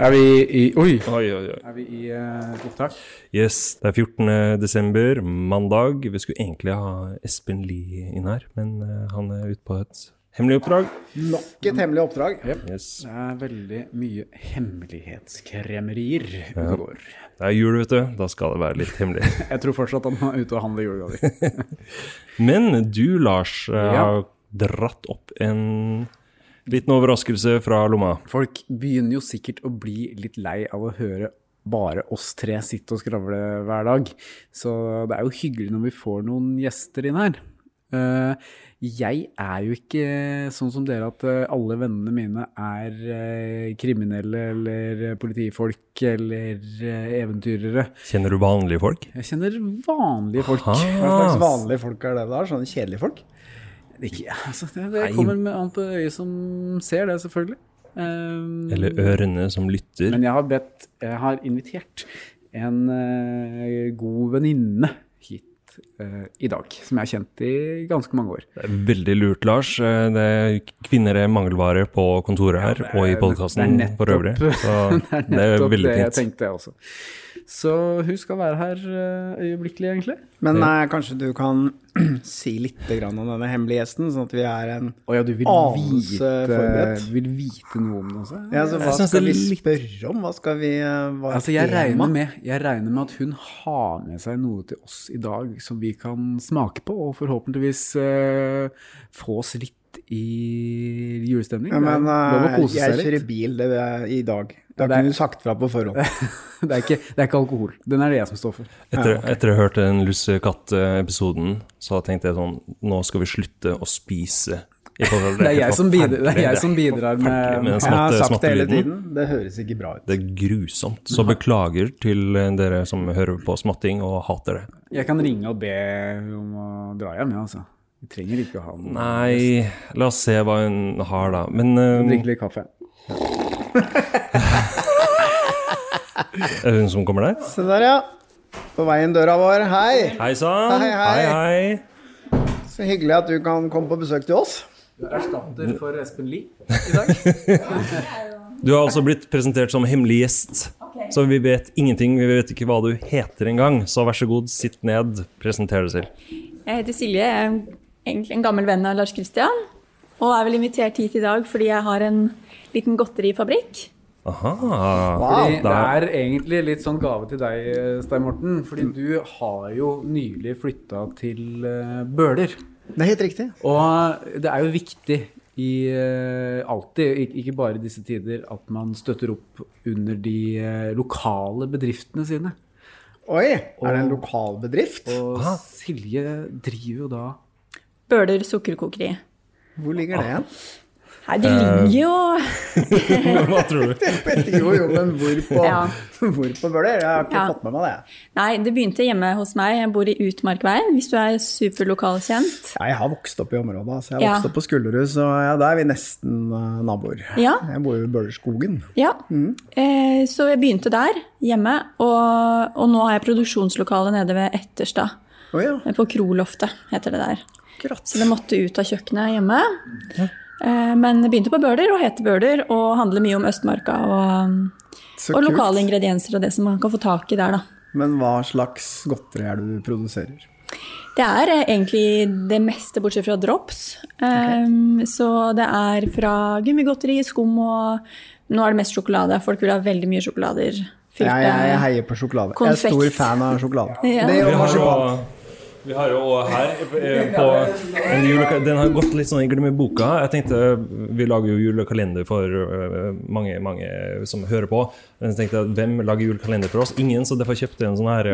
Er vi i Oi! Oi, oi, oi. Er vi i uh, opptak? Yes, det er 14. desember, mandag. Vi skulle egentlig ha Espen Lie inn her, men uh, han er ute på et hemmelig oppdrag. Nok et hemmelig oppdrag. Yes. Det er veldig mye hemmelighetskremerier ute og går. Det er jul, vet du. Da skal det være litt hemmelig. Jeg tror fortsatt han er ute og handler julegaver. men du, Lars, eh, Ja. har dratt opp en liten overraskelse fra lomma. Folk begynner jo sikkert å bli litt lei av å høre bare oss tre sitte og skravle hver dag. Så det er jo hyggelig når vi får noen gjester inn her. Eh, jeg er jo ikke sånn som dere at eh, alle vennene mine er eh, kriminelle eller politifolk eller eventyrere. Kjenner du vanlige folk? Jeg kjenner vanlige folk. Aha. Hva slags vanlige folk er det da? Sånne kjedelige folk? Ikke, altså, det, det kommer med an på øyet som ser det, selvfølgelig. Um, Eller ørene som lytter? Men jeg har bedt Jeg har invitert en uh, god venninne hit eh, i dag, som jeg har kjent i ganske mange år. Det er veldig lurt, Lars. Eh, Det er kvinner er mangelvare på kontoret her, og i podkasten er for øvrig. Så det er det er det jeg tenkte, også. Så hun skal være her eh, øyeblikkelig, egentlig. Men nei, kanskje du kan si litt grann om denne hemmelige gjesten, sånn at vi er en oh, ja, du vil anelse vite, forberedt? du vil vite noe om det også? Ja, altså, Hva Jeg skal vi er litt- spørre om? Hva skal vi eh, hva Altså, jeg regner, med, jeg regner med at hun har med seg noe til oss i dag som vi kan smake på, og forhåpentligvis uh, få oss litt i julestemning. Ja, men eh, kose jeg kjører bil det i dag. Det kunne er- du sagt fra på forhånd. Det er, ikke, det er ikke alkohol. Den er det jeg som står for. Etter, etter å ha hørt den lussekatt-episoden, så tenkte jeg sånn Nå skal vi slutte å spise. til- Det er jeg som bidrar, det er jeg som bidrar med, med den Jeg har sagt det hele tiden. Det høres ikke bra ut. Det er grusomt. Så beklager til dere som hører på smatting og hater det. Jeg kan ringe og be om å dra hjem, ja, altså. Vi trenger ikke å ha noe. Nei, la oss se hva hun har, da. Men eh, Drikke litt kaffe. er det hun som kommer der? Se der, ja. På veien døra vår. Hei! Hei sann! Hei, hei. hei. Så hyggelig at du kan komme på besøk til oss. Du er erstatter for Espen Lie i dag. Du har altså blitt presentert som hemmelig gjest. Så vi vet ingenting. Vi vet ikke hva du heter engang. Så vær så god, sitt ned. Presenter deg selv. Jeg heter Silje, jeg er egentlig en gammel venn av Lars Kristian. Og er vel invitert hit i dag fordi jeg har en liten godterifabrikk. Aha. Fordi det er egentlig litt sånn gave til deg, Stein Morten. Fordi du har jo nylig flytta til eh, Bøler. Det er helt riktig. Og det er jo viktig i eh, alltid, ikke bare i disse tider, at man støtter opp under de eh, lokale bedriftene sine. Oi, er det en lokal bedrift? Og Silje driver jo da Bøler sukkerkokeri. Hvor ligger det igjen? Nei, det ligger jo Hva tror du? Vet jo jobben hvor på, Ja. hvor på Bøler. Jeg har ikke Ja. fått med meg det. Nei, det begynte hjemme hos meg. Jeg bor i Utmarkveien, hvis du er superlokalkjent. Ja, jeg har vokst opp i området. Så Jeg har Ja. vokst opp på Skullerud, så ja, da er vi nesten uh, naboer. Ja. Jeg bor jo i Bølerskogen. Ja, eh, så jeg begynte der, hjemme, og, og nå har jeg produksjonslokale nede ved Etterstad. Oh, ja. Eh, På Kroloftet, heter det der. Akkurat. Så det måtte ut av kjøkkenet hjemme. Eh, Men det begynte på Bøler, og heter Bøler, og handler mye om Østmarka og, og lokale ingredienser og det som man kan få tak i der, da. Men hva slags godteri er det du produserer? Det er eh, egentlig det meste, bortsett fra drops. Um, så det er fra gummigodteri, skum og Nå er det mest sjokolade. Folk vil ha veldig mye sjokolader. Fylte, Jeg, jeg, jeg heier på sjokolade. Konfekt. Jeg er stor fan av sjokolade. Ja. Det gjør marsipan. Vi har jo her eh, på en Den har gått litt sånn i glemmeboka. Jeg tenkte Vi lager jo julekalender for eh, mange mange som hører på. Men jeg tenkte hvem lager julekalender for oss? Ingen, så derfor kjøpte jeg en sånn her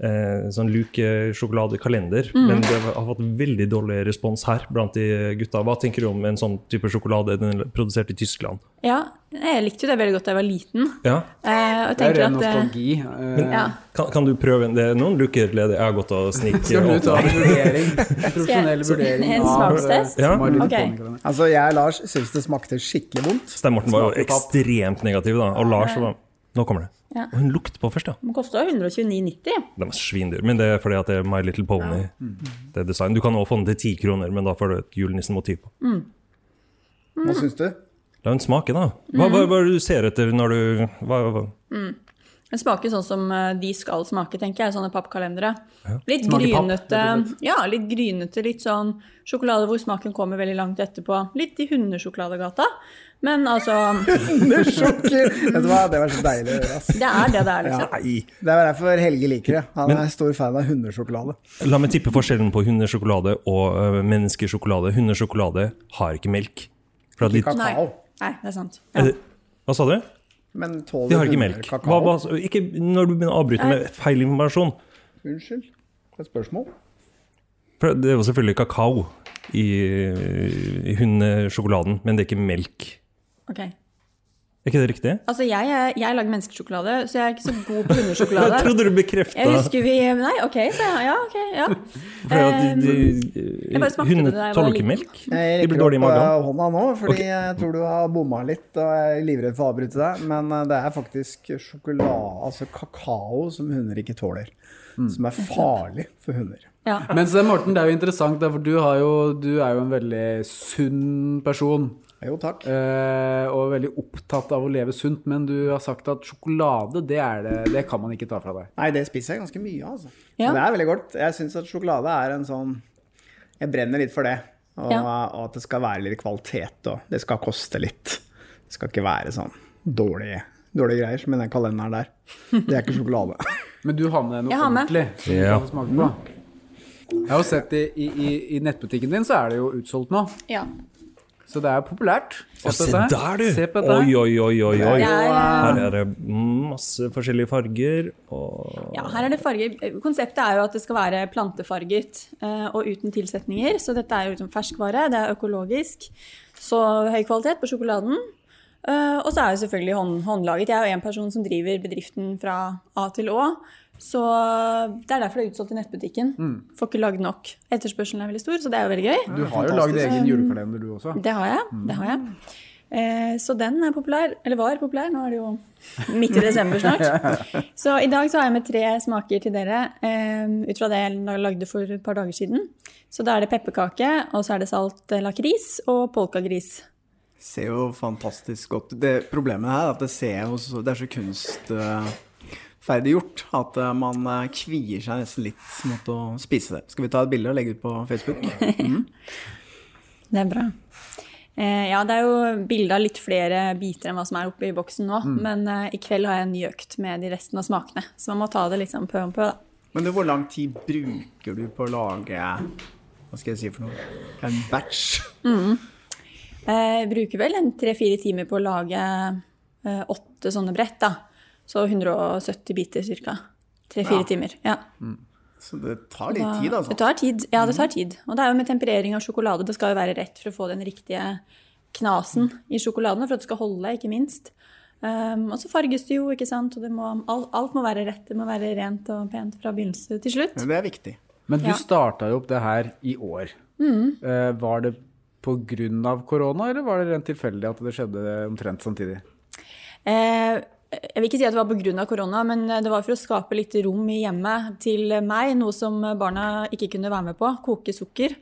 eh, sånn Luke-sjokoladekalender. Mm. Men det har fått veldig dårlig respons her blant de gutta. Hva tenker du om en sånn type sjokolade den er produsert i Tyskland? Ja, jeg likte jo det veldig godt da jeg var liten. Ja. Eh, og Det er ren eh, nostalgi. eh, ja. Kan, kan du prøve en- Det er noen luker ledig. Jeg har gått og snikt Skal du ta en vurdering? Profesjonell vurdering en eh, smakstest? Ja. My Little Ok. Pony kalender. Altså, jeg og Lars syns det smakte skikkelig vondt. Stein Morten var jo ekstremt negativ, da. Og Lars var Nå kommer det. Ja. Og hun lukter på først, ja. Den kosta 129,90. Den er svindyr. Men det er fordi at det er My Little Pony. Det er design. Du kan også få den til ti kroner, men da får du et julenissen-motiv på. Hva syns du? La hun smake, da. Hva, hva, hva er det du ser etter når du hva, hva? Den smaker sånn som eh, de skal smake, tenker jeg. Sånne pappkalendere. Litt Smaker papp, grynete. rett. Ja, litt grynete. Litt sånn sjokolade hvor smaken kommer veldig langt etterpå. Litt i hundesjokoladegata. Men altså Hundesjokker! Vet du hva, det var så deilig å høre. Altså. Det er det det er, liksom. Nei. Det er derfor Helge liker det. Han er stor fan av hundesjokolade. La meg tippe forskjellen på hundesjokolade og øh, menneskesjokolade. Hundesjokolade har ikke melk. For at de, Ikke Nei. kakao. Nei, det er sant. Er det- hva sa du? Men tåler De har ikke melk. kakao? Hva, hva, ikke når du begynner å avbryte med feil informasjon. Unnskyld. Et spørsmål? For det var selvfølgelig kakao i, i hundesjokoladen, men det er ikke melk. Ok. Er ikke det riktig? Altså, jeg, jeg lager menneskesjokolade, så jeg er ikke så god på hundesjokolade. Jeg trodde du bekrefta Jeg husker vi Nei, ok, så ja, ja, ok, ja. jeg bare de, Hunder det da jeg tåler ikke melk. Jeg De blir dårlige i magen. Jeg rekker opp hånda nå, fordi okay. jeg tror du har bomma litt, og jeg er livredd for å avbryte deg. Men eh, det er faktisk sjokolade, altså kakao, som hunder ikke tåler. Som er farlig for hunder. Ja. Men Morten, det er jo interessant, for du, har jo, du er jo en veldig sunn person. Jo, takk. eh, og veldig opptatt av å leve sunt, men du har sagt at sjokolade, det, er det, det kan man ikke ta fra deg. Nei, det spiser jeg ganske mye av, altså. Ja. Det er veldig godt. Jeg syns at sjokolade er en sånn Jeg brenner litt for det. Og, Ja. og at det skal være litt kvalitet, og det skal koste litt. Det skal ikke være sånn dårlige, dårlige greier som i den kalenderen der. Det er ikke sjokolade. Men du har med deg noe Jeg har med. ordentlig som du Ja. kan smake på. Jeg har jo sett i, i, i- i nettbutikken din, så er det jo utsolgt nå. ja. Så det er populært. Se Å, se der, du! Se på dette. Oi, oi, oi, oi. oi. Det er, Her er det masse forskjellige farger. Og Ja, her er det farger. Konseptet er jo at det skal være plantefarget eh, og uten tilsetninger. Så dette er jo liksom ferskvare, det er økologisk. Så høy kvalitet på sjokoladen. Eh, og så er det selvfølgelig hånd, håndlaget. Jeg er jo en person som driver bedriften fra A til Å. Så det er derfor det er utsolgt i nettbutikken. Får ikke lagd nok. Etterspørselen er veldig stor, så det er jo veldig gøy. Du har jo lagd egen julekalender, du også. Det har jeg. det har jeg. Eh, så den er populær. Eller var populær. Nå er det jo midt i desember snart. Så i dag så har jeg med tre smaker til dere eh, ut fra det jeg lagde for et par dager siden. Så da er det pepperkake, og så er det salt eh, lakris og polkagris. ser jo fantastisk godt ut. Problemet her er at det ser jo så, det er så kunstferdiggjort at eh, man eh, kvier seg nesten litt mot å spise det. Skal vi ta et bilde og legge ut på Facebook? Mm. Det er bra. Eh, ja, det er jo bilde av litt flere biter enn hva som er oppe i boksen nå. Men eh, i kveld har jeg en ny økt med de resten av smakene. Så man må ta det liksom pø om pø, da. Men du, hvor lang tid bruker du på å lage Hva skal jeg si for noe? En batch? Eh, Jeg bruker vel en tre-fire timer på å lage åtte sånne brett, da. Så 170 biter ca. Tre-fire Ja. timer. Ja. Så det tar litt tid, altså. Det tar tid. Ja, det tar tid. Og det er jo med temperering av sjokolade. Det skal jo være rett for å få den riktige knasen i sjokoladen for at det skal holde, ikke minst. Um, og så farges det jo, ikke sant. Og det må, alt, alt må være rett. Det må være rent og pent fra begynnelse til slutt. Men Det er viktig. Men du Ja. starta jo opp det her i år. Mm. Uh, var det pga. korona, eller var det rent tilfeldig at det skjedde omtrent samtidig? Eh, jeg vil ikke si at det var pga. korona, men det var for å skape litt rom i hjemmet til meg, noe som barna ikke kunne være med på, koke sukker.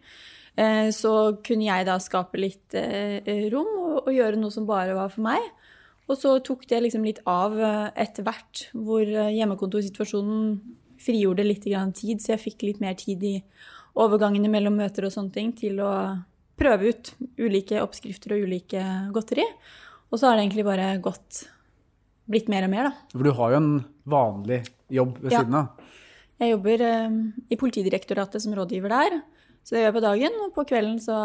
Eh, Så kunne jeg da skape litt eh, rom og, gjøre noe som bare var for meg. Og så tok det liksom litt av eh, etter hvert, hvor eh, hjemmekontorsituasjonen frigjorde litt tid, så jeg fikk litt mer tid i overgangene mellom møter og sånne ting til å prøve ut ulike oppskrifter og ulike godteri. Og så har det egentlig bare gått blitt mer og mer, da. For du har jo en vanlig jobb ved Ja. siden av. Jeg jobber eh, i Politidirektoratet som rådgiver der, så det gjør jeg på dagen. Og på kvelden så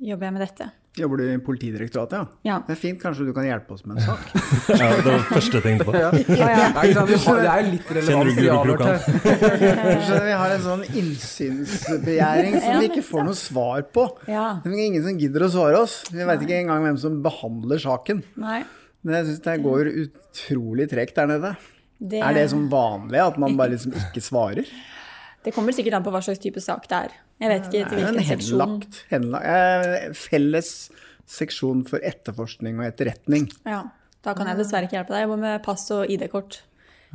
jobber jeg med dette. Jobber du i Politidirektoratet, ja? Ja. Det er fint, kanskje du kan hjelpe oss med en sak? Ja, det var det første jeg tenkte på. Ja. Har- det er jo litt relevant du i avhørt her. Vi har en sånn innsynsbegjæring som vi ikke får noe svar på. Ja. Det er ingen som gidder å svare oss. Vi veit ikke engang hvem som behandler saken. Nei. Men jeg syns det går utrolig tregt der nede. Det- Er det som vanlig at man bare liksom ikke svarer? Det kommer sikkert an på hva slags type sak det er. Jeg vet ikke til hvilken henlagt, seksjon. henlagt, eh, Felles seksjon for etterforskning og etterretning. Ja, da kan jeg dessverre ikke hjelpe deg. Jeg jobber med pass og ID-kort.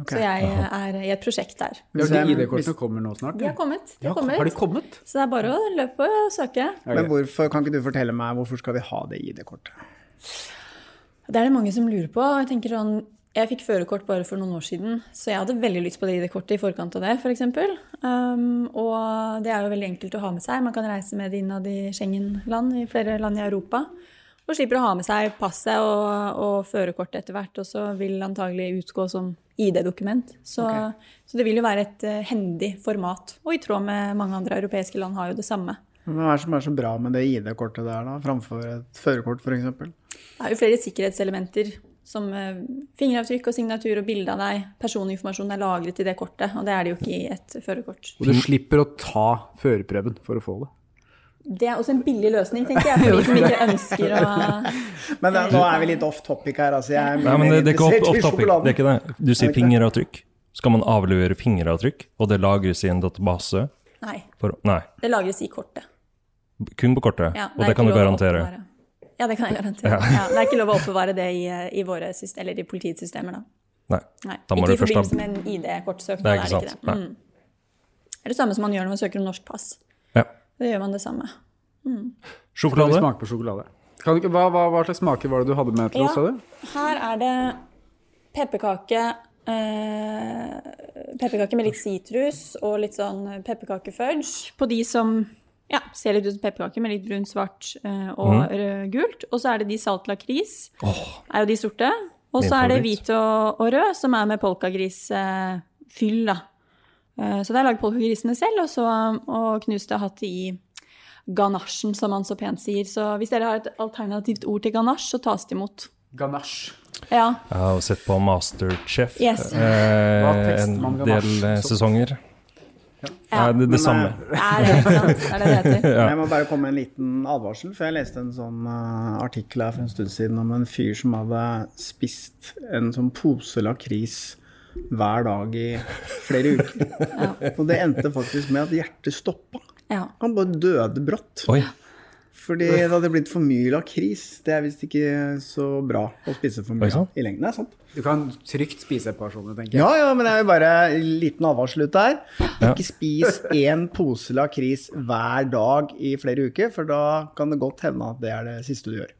Okay. Så jeg er i et prosjekt der. Ja, de ID-kortene kommer nå snart. De har kommet. De Ja, har kommet. har de kommet? Så det er bare å løpe og søke. Men hvorfor, kan ikke du fortelle meg hvorfor skal vi ha det ID-kortet? Det er det mange som lurer på. Jeg tenker sånn, jeg fikk førerkort bare for noen år siden, så jeg hadde veldig lyst på det ID-kortet i forkant av det, f.eks. Um, og det er jo veldig enkelt å ha med seg. Man kan reise med det innad i Schengen-land, i flere land i Europa. Og slipper å ha med seg passet og, og førerkortet etter hvert, og så vil antagelig utgå som ID-dokument. Så, så det vil jo være et eh, hendig format. Og i tråd med mange andre europeiske land har jo det samme. Men Hva er det som er så bra med det ID-kortet der, da, framfor et førerkort f.eks.? Det er jo flere sikkerhetselementer som eh, fingeravtrykk og signatur og bilde av deg. Personinformasjon er lagret i det kortet, og det er det jo ikke i et førerkort. Og du slipper å ta førerprøven for å få det. Det er også en billig løsning, tenker jeg, for de som ikke ønsker å Men nå er vi litt off topic her. Altså, jeg er Nei, men det, det er ikke off, off topic. Det er ikke det. Du sier Er fingeravtrykk. Skal man avlevere fingeravtrykk, og det lagres i en database? Nei. For, nei. Det lagres i kortet. Kun på kortet? Ja, og er det kan du garantere? Ja, det kan jeg garantere. Ja. Ja. det er ikke lov å oppbevare det i, i, våre eller i politiets systemer, da. Nei. Nei. Da må ikke du i først ha- forbindelse med en ID-kortsøknad. Det er ikke det sant. Nei. Mm. Det er det samme som man gjør når man søker om norsk pass. Ja. Da gjør man det samme. Mm. Sjokolade? Skal vi på sjokolade? Kan du ikke, hva, hva, hva slags smaker var det du hadde med til Ja. oss? du? Her er det pepperkake eh, Pepperkake med litt sitrus og litt sånn pepperkakefudge. På de som ja, ser litt ut som pepperkaker med litt brunt, svart eh, og mm. rød, gult. Og så er det de salt lakris. oh. Er jo de sorte. Og så er det hvit og, og rød, som er med polkagrisfyll, da. Eh, Så det er lagd polkagrisene selv, og så og knust og hatt i ganasjen, som man så pent sier. Så hvis dere har et alternativt ord til ganasje, så tas det imot. Ganasje. Ja. Jeg har sett på Masterchef Yes. eh, en del eh, sesonger. Ja, Ja, det, men, det samme. eh, Er det. Er det det heter? Jeg må bare komme med en liten advarsel, for jeg leste en sånn uh, artikkel her for en stund siden om en fyr som hadde spist en sånn pose lakris hver dag i flere uker. Og det endte faktisk med at hjertet stoppa. Ja. Han bare døde brått. Oi. Fordi det hadde blitt for mye lakris. Det er visst ikke så bra å spise for mye i lengden. Det er sant. Du kan trygt spise et par sånne, tenker jeg. Ja, ja, men det er jo bare en liten advarsel ut der. Ikke spis én pose lakris hver dag i flere uker, for da kan det godt hende at det er det siste du gjør.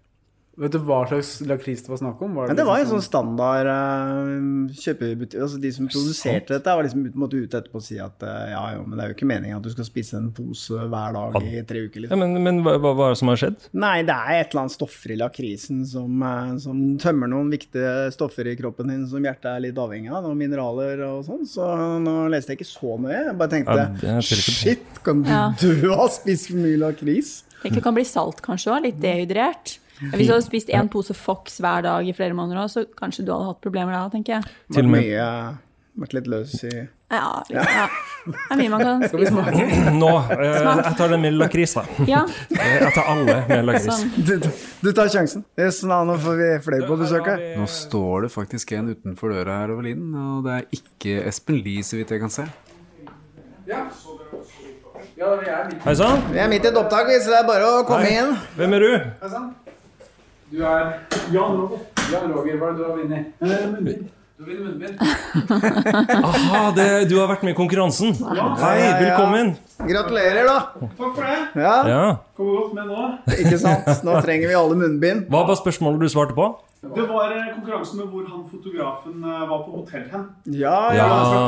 Vet du hva slags lakris det var snakk om? Var Men det var en liksom sånn standard uh, kjøpebutikk Altså de som produserte dette, var liksom måtte ut etterpå og si at uh, ja, jo, men det er jo ikke meningen at du skal spise en pose hver dag i tre uker. Ja, Liksom. men men hva, hva hva er det som har skjedd? Nei, det er et eller annet stoffer i lakrisen som, uh, som tømmer noen viktige stoffer i kroppen din som hjertet er litt avhengig av, noen mineraler og sånn. Så nå leste jeg ikke så mye. Jeg bare tenkte Ja, det shit, kan du Ja. dø av å spise for mye lakris? Tenk det kan bli salt kanskje òg, litt dehydrert. Hvis du hadde spist én pose Fox hver dag i flere måneder òg, så kanskje du hadde hatt problemer da, tenker jeg. Til og med- Vært litt løs i Ja, litt, ja. Det er mye man kan spise. Nå, eh, jeg tar den med lakris, da. Ja. Jeg tar alle med lakris. Sånn. Du, du, tar sjansen. Yes, nå nå får vi flere på besøk her. Nå står det faktisk en utenfor døra her, Evelin, og det er ikke Espen Lie, så vidt jeg kan se. Hei sann. Vi er midt i et opptak, så det er bare å komme Hei. inn. Hvem er du? Du er Jan Roger. Jan Roger, hva er det du har vunnet? Munnbind. Du har vunnet munnbind. Aha, det, du har vært med i konkurransen. Hei, Ja, ja, ja. velkommen. Gratulerer, da. Takk for det. Ja, Ja. Kommer godt med nå. ikke sant? Nå trenger vi alle munnbind. Hva var spørsmålet du svarte på? Det var eh, konkurransen med hvor han fotografen eh, var på hotell hen. Ja, Ja. ja.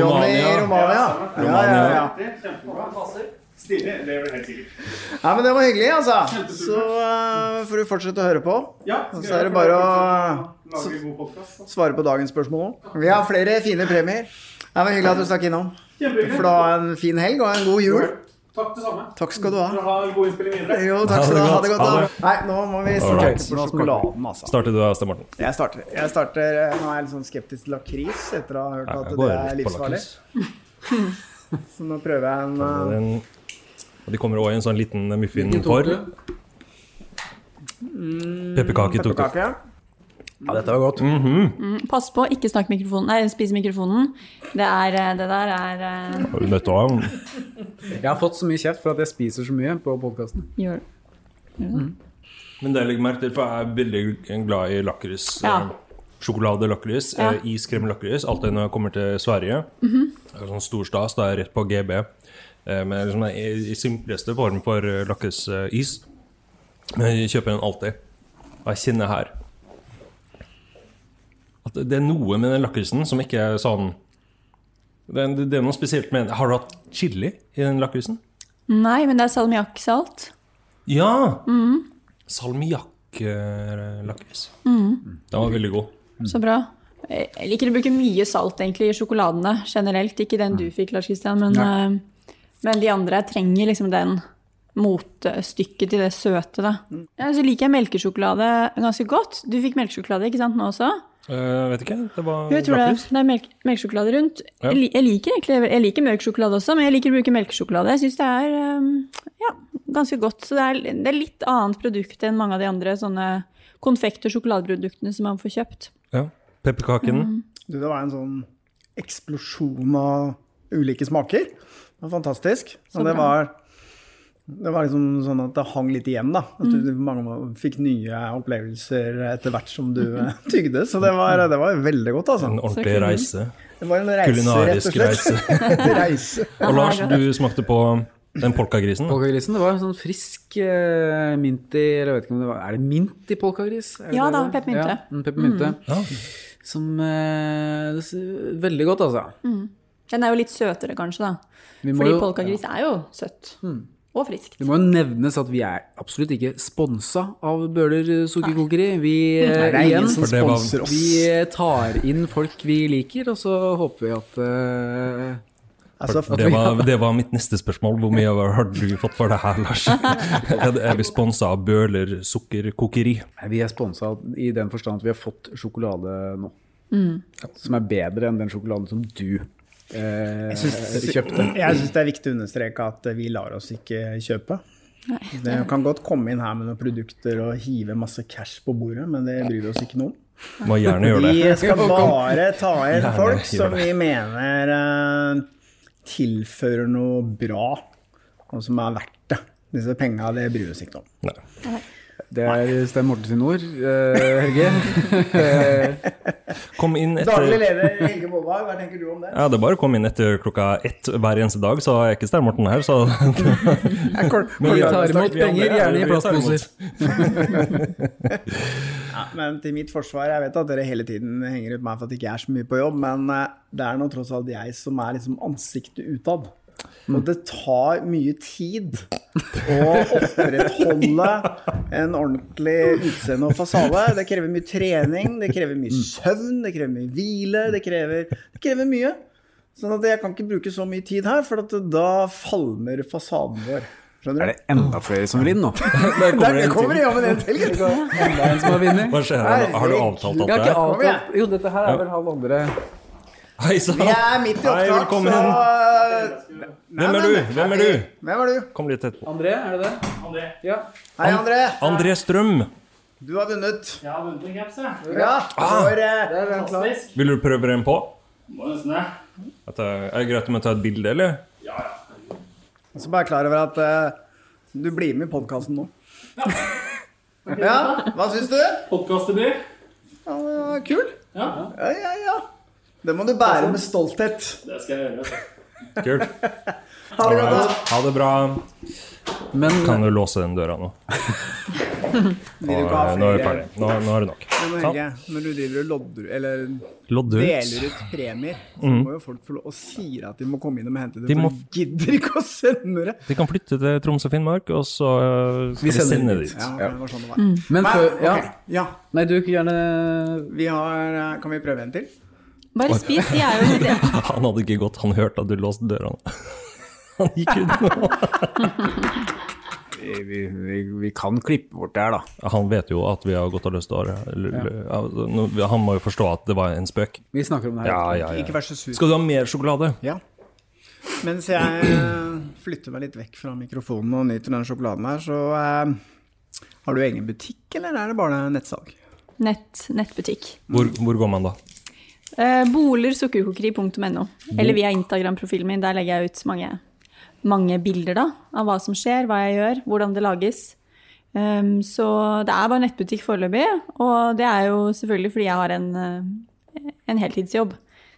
Romania. Romania. Ja, ja, ja. Det Stilig. Det er vel helt sikkert. Ja, men det var hyggelig, altså. Så uh, får du fortsette å høre på. Ja, så er det bare å svare på dagens spørsmål òg. Vi har flere fine premier. Det var hyggelig at du stakk innom. Du For da ha en fin helg og en god jul. Takk det samme. Takk skal du ha. Å ha god innspilling videre. Jo, takk skal du ha. Ha det godt. Da. det. Nei, nå må vi snakke smake på sjokoladen, altså. Starter du Sten Morten? Jeg starter. Jeg starter eh, Nå er jeg litt sånn skeptisk til lakris etter å ha hørt at det er livsfarlig. Så nå prøver jeg en eh, og de kommer også i en sånn liten muffin Hvilken tok for. du? Pepperkake tok du. Ja, dette var godt. Mm, Pass på, ikke snakk mikrofonen. Nei, spis mikrofonen. Det, er, eh, det der er uh... Har du nødt til å ha Jeg har fått så mye kjeft for at jeg spiser så mye på podkasten. gjør Men det jeg legger merke til, for jeg er veldig glad i lakris. Ja. eh, Sjokoladelakris, Ja. eh, iskremlakris. Alltid når jeg kommer til Sverige. Mhm. Det er sånn stor stas, da er jeg rett på GB. Eh, Men liksom i, i simpleste form for eh, lakrisis. Men jeg kjøper den alltid. Og jeg kjenner her at det er noe med den lakrisen som ikke er sånn det er, det er noe spesielt med. Har du hatt chili i den lakrisen? Nei, men det er salmiakksalt. Ja! Mm. Salmiakk-lakris. Mm. Den var veldig god. Så bra. Jeg liker å bruke mye salt egentlig i sjokoladene generelt. Ikke den du fikk, Lars Kristian, men, eh, men de andre trenger liksom den motstykket til det søte. Da. Ja, så liker jeg melkesjokolade ganske godt. Du fikk melkesjokolade ikke sant, nå også? Uh, vet ikke, det var Jo, jeg tror det. Det er melk melkesjokolade rundt. Ja. Jeg, jeg liker egentlig jeg liker mørk sjokolade også, men jeg liker å bruke melkesjokolade. Jeg syns det er um, ja, ganske godt. Så det er, det er litt annet produkt enn mange av de andre sånne konfekt- og sjokoladeproduktene som man får kjøpt. Ja. Pepperkakene. Mm. Du, det var en sånn eksplosjon av ulike smaker. Det var fantastisk. Så Og det var, det var liksom sånn at det hang litt igjen, da. At du, mange fikk nye opplevelser etter hvert som du eh, tygde. Så det var, det var veldig godt, altså. En ordentlig reise. Det var en reise, Kulinarisk rett og slett. reise. Og Lars, du smakte på den polkagrisen. Polkagrisen, det var en sånn frisk uh, minty Eller jeg vet ikke om det var Er det mint i polkagris? Ja det da, er? peppermynte. Ja, mm, peppermynte. Mm. Som uh, det Veldig godt, altså. Mm. Den er jo litt søtere, kanskje, da. Fordi jo- polkagris er jo søtt. Og friskt. Det må jo nevnes at vi er absolutt ikke sponsa av Bøhler sukkerkokeri. Vi, Nei, det er ingen som For det var- sponser oss. vi tar inn folk vi liker, og så håper vi at uh, Altså, For det, var, det var mitt neste spørsmål. Hvor mye har du fått for det her, Lars? Er er vi sponsa av Bøhler sukkerkokeri? Vi er sponsa i den forstand at vi har fått sjokolade nå. Mm. Som er bedre enn den sjokoladen som du eh, kjøpte. jeg syns det er viktig å understreke at vi lar oss ikke kjøpe. Nei, Det kan godt komme inn her med noen produkter og hive masse cash på bordet, men det bryr vi oss ikke noe om. Må gjerne gjøre det. Vi skal bare ta inn Gjerne folk som vi mener eh, tilfører noe bra, og som er verdt det. Disse penga, det bryr vi oss ikke om. Det er Stein Morten sine ord, eh, Helge. Kom inn Daglig leder Helge Bollvag, hva tenker du om det? Ja, det er bare å komme inn etter klokka ett hver eneste dag, så er ikke Stein Morten her, så Men vi tar imot penger, gjerne i plastposer. Ja, men til mitt forsvar, jeg vet at dere hele tiden henger ut meg for at jeg ikke er så mye på jobb, men eh, det er nå tross alt jeg som er liksom ansiktet utad. Og det tar mye tid å opprettholde en ordentlig utseende og fasade. Det krever mye trening, det krever mye søvn, det krever mye hvile, det krever, det krever mye. Sånn at jeg kan ikke bruke så mye tid her, for at da falmer fasaden vår. Skjønner Er det enda flere som vil inn nå? Der kommer det en kommer det jammen en til. gutt. Enda en som har vunnet? Hva skjer her? Har du avtalt alt det avtalt Jo, dette her er vel halv andre Hei sann! Vi er midt i Hei, opptak, velkommen. så Hvem er du? Hvem er du? Hvem er du? Kom litt tett på. André, er det det? André. Ja. Hei, André. André Strøm. Du har vunnet. Jeg har vunnet en caps, jeg. Ja, Ah. for, eh, Fantastisk. Vil du prøve den på? Må nesten det. At, eh, er det greit om jeg tar et bilde, eller? Så bare klar over at eh, du blir med i podkasten nå. Ja, hva syns du? Podkastdebut. Ja, det var kul. Ja, Ja, ja, ja. Det må du bære med stolthet. det skal jeg gjøre. Kult. Ha det godt. da. Ha det bra. Men Kan du låse den døra nå? Nå, nå er vi ferdig. Nå, nå er det nok. Men. Helge, når du driver og lodder eller lodder ut. deler ut premier, så Mhm. må jo folk få lov og sier at de må komme inn og hente det. De må- de gidder ikke å sende det. De kan flytte til Troms og Finnmark, og så uh, skal vi sende det dit. Ja, det var sånn det var. Men Nei, før ja. Okay. ja. Nei, du kan gjerne Vi har eh, Kan vi prøve en til? Bare spis, de er jo litt Han hadde ikke gått, han hørte at du låste døra. Han gikk ut nå. vi, vi, vi, vi kan klippe bort det her, da. Han vet jo at vi har gått av løst året. Han må jo forstå at det var en spøk. Vi snakker om det her. Ja, ja, ja. Ikke vær så sur. Skal du ha mer sjokolade? Ja. Mens jeg eh, flytter meg litt vekk fra mikrofonen og nyter den sjokoladen her, så eh, har du egen butikk, eller er det bare nettsalg? nett, nettbutikk. Hvor, hvor går man da? Eh, Bolersukkerkokeri.no. Eller via Instagram-profilen min. Der legger jeg ut mange, mange bilder da, av hva som skjer, hva jeg gjør, hvordan det lages. Um, så det er bare nettbutikk foreløpig. Og det er jo selvfølgelig fordi jeg har en, eh, en heltidsjobb.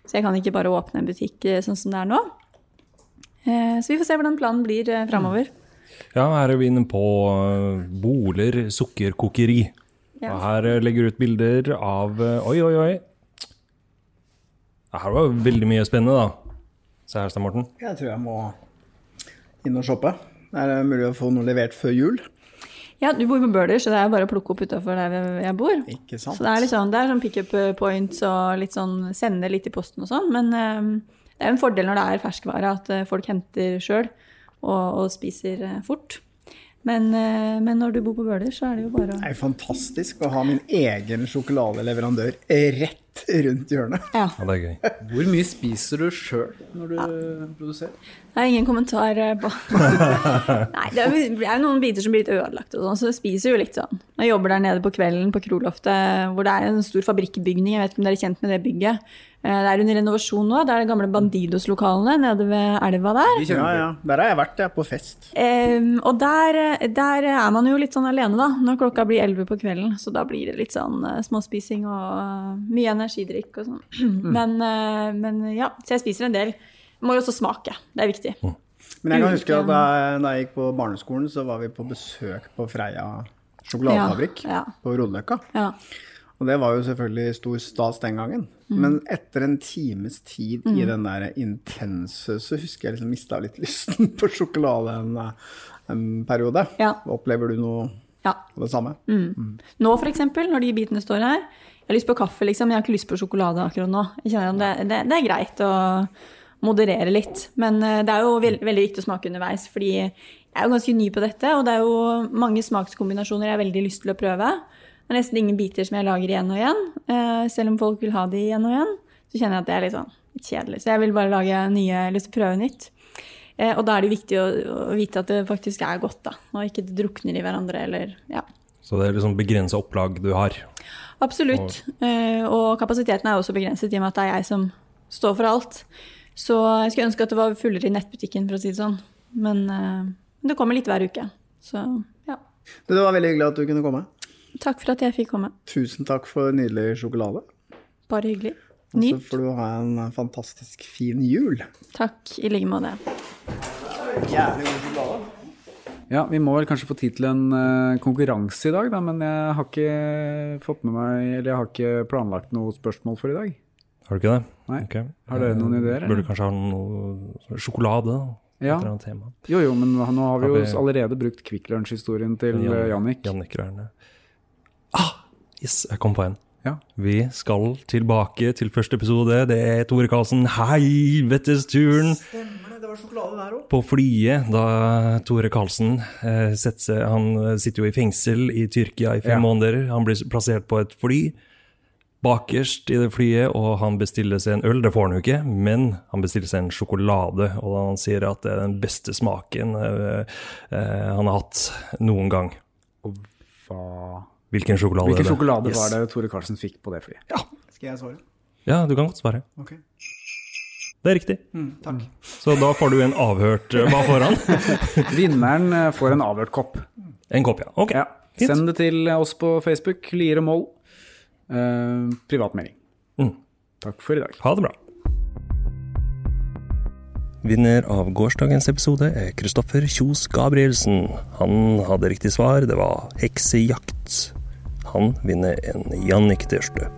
Så jeg kan ikke bare åpne en butikk eh, sånn som det er nå. Eh, så vi får se hvordan planen blir uh, framover. Ja, her er vi inne på uh, Boler sukkerkokeri. Ja. Og her uh, legger du ut bilder av uh, Oi, oi, oi. Det her var veldig mye spennende, da. Se her, Stein Morten. Jeg tror jeg må inn og shoppe. Er det mulig å få noe levert før jul? Ja, du bor på Bøler, så det er bare å plukke opp utafor der jeg bor. Ikke sant? Så det er litt sånn, det er sånn pick up points og litt sånn sende litt i posten og sånn. Men um, det er en fordel når det er ferskvare, at eh, folk henter sjøl og, og spiser eh, fort. Men, eh, men når du bor på Bøler, så er det jo bare å Det er jo fantastisk å ha min egen sjokoladeleverandør rett rundt hjørnet. Ja. Ja, det er gøy. Hvor mye spiser du sjøl når du produserer? Det er ingen kommentar eh, på Nei, det er, jo- det er jo noen biter som blir litt ødelagt, og sånn, så jeg spiser jo litt sånn. Jeg jobber der nede på kvelden på Kroloftet, hvor det er en stor fabrikkbygning. Jeg vet ikke om dere er kjent med det bygget. Eh, Det er under renovasjon nå. Det er de gamle Bandidos-lokalene nede ved elva der. Ja, ja. Der har jeg vært, jeg, på fest. Um, og der, der er man jo litt sånn alene, da, når klokka blir elleve på kvelden. Så da blir det litt sånn uh, småspising og uh, mye energidrikk og sånn. Men, uh, men ja, så jeg spiser en del. Må jo også smake. Det er viktig. Men jeg kan huske at da, da jeg gikk på barneskolen, så var vi på besøk på Freia sjokoladefabrikk Ja, ja. på Rodeløkka. Ja. Og det var jo selvfølgelig stor stas den gangen. Mm. Men etter en times tid i Mm. den der intense, så husker jeg liksom mista litt lysten på sjokolade en, en periode. Opplever du noe Ja. av det samme? Mm. Nå for eksempel, når de bitene står her, jeg har lyst på kaffe, liksom, jeg har ikke lyst på sjokolade akkurat nå. Jeg kjenner det, det, det er greit å moderere litt, men eh, det er jo veld, veldig viktig å smake underveis, fordi jeg er jo ganske ny på dette, og det er jo mange smakskombinasjoner jeg har veldig lyst til å prøve. Det er nesten ingen biter som jeg lager igjen og igjen, eh, selv om folk vil ha de igjen og igjen, så kjenner jeg at det er litt sånn litt kjedelig. Så jeg vil bare lage nye, lyst til å prøve nytt. Eh, Og da er det viktig å, å vite at det faktisk er godt, da, og ikke det drukner i hverandre, eller ja. Så det er liksom begrensa opplag du har. Absolutt. Eh, Og kapasiteten er også begrenset i og med at det er jeg som står for alt. Så jeg skulle ønske at det var fullere i nettbutikken, for å si det sånn. Men det kommer litt hver uke. Så ja. Det var veldig hyggelig at du kunne komme. Takk for at jeg fikk komme. Tusen takk for nydelig sjokolade. Bare hyggelig. Og så får du ha en fantastisk fin jul. Takk i like måte. Jævlig god sjokolade. Ja, vi må vel kanskje få tid til en uh, konkurranse i dag, da, men jeg har ikke fått med meg Eller jeg har ikke planlagt noe spørsmål for i dag. Har du ikke det? Nei. Okay. Har dere noen ideer? Burde kanskje ha noe sjokolade? Ja. Et eller annet tema. Jo, jo, men nå har vi jo allerede brukt Kvikk Lunsj-historien til eh, Jannik. Jannik Rørne. Yes, jeg kom på en. Ja. Vi skal tilbake til første episode. Det er Tore Karlsen. Helvetesturen! Stemmer det, det var sjokolade der òg. På flyet, da Tore Karlsen eh, setter seg Han sitter jo i fengsel i Tyrkia i fem Ja. måneder. Han blir plassert på et fly. bakerst i det flyet, og han bestiller seg en øl. Det får han jo ikke, men han bestiller seg en sjokolade. Og han sier at det er den beste smaken eh, eh, han har hatt noen gang. Hva Hvilken sjokolade Hvilken det? sjokolade Yes. var det Tore Karlsen fikk på det flyet? Skal jeg svare? Ja, du kan godt svare. Ok. Det er riktig. Mm, takk. Så da får du en avhørt eh, Hva får han? Vinneren eh, får en avhørt kopp. En kopp, ja. Ok, Ja. fint. Send det til oss på Facebook, Lier og Moll. Eh, privatmelding. Mm. Takk for i dag. Ha det bra. Vinner av gårsdagens episode er Kristoffer Kjos Gabrielsen. Han hadde riktig svar, det var heksejakt. Han vinner en Jannik-T-skjorte.